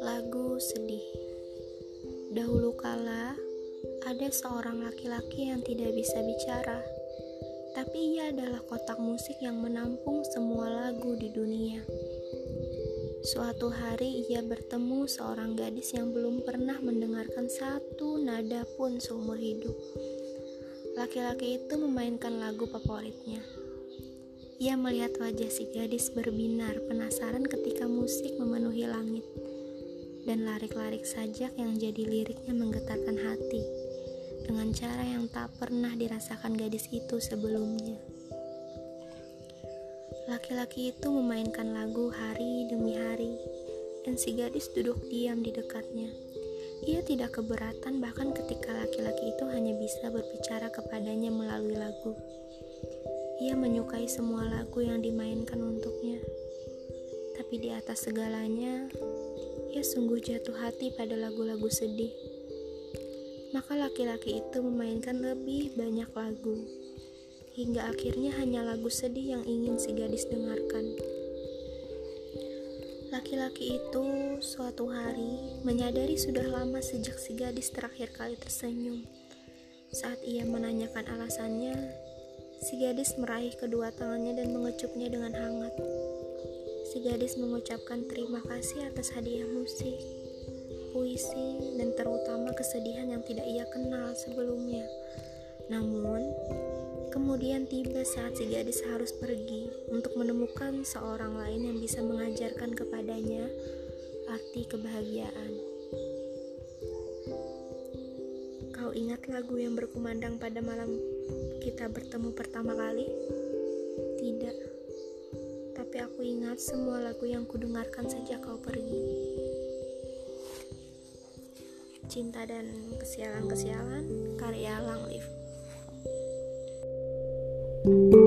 Lagu sedih Dahulu kala, ada seorang laki-laki yang tidak bisa bicara, tapi ia adalah kotak musik yang menampung semua lagu di dunia. Suatu hari ia bertemu seorang gadis yang belum pernah mendengarkan satu nada pun seumur hidup. Laki-laki itu memainkan lagu favoritnya. Ia melihat wajah si gadis berbinar penasaran ketika musik memenuhi langit dan larik-larik sajak yang jadi liriknya menggetarkan hati dengan cara yang tak pernah dirasakan gadis itu sebelumnya. Laki-laki itu memainkan lagu hari demi hari, dan si gadis duduk diam di dekatnya. Ia tidak keberatan bahkan ketika laki-laki itu hanya bisa berbicara kepadanya melalui lagu. Ia menyukai semua lagu yang dimainkan untuknya. Tapi di atas segalanya, ia sungguh jatuh hati pada lagu-lagu sedih. Maka laki-laki itu memainkan lebih banyak lagu, hingga akhirnya hanya lagu sedih yang ingin si gadis dengarkan. Laki-laki itu suatu hari menyadari sudah lama sejak si gadis terakhir kali tersenyum. Saat ia menanyakan alasannya, si gadis meraih kedua tangannya dan mengecupnya dengan hangat si gadis mengucapkan terima kasih atas hadiah musik, puisi, dan terutama kesedihan yang tidak ia kenal sebelumnya. Namun, kemudian tiba saat si gadis harus pergi untuk menemukan seorang lain yang bisa mengajarkan kepadanya arti kebahagiaan. Kau ingat lagu yang berkumandang pada malam kita bertemu pertama kali? Tidak tapi aku ingat semua lagu yang kudengarkan sejak kau pergi. Cinta dan kesialan-kesialan karya Lang thank you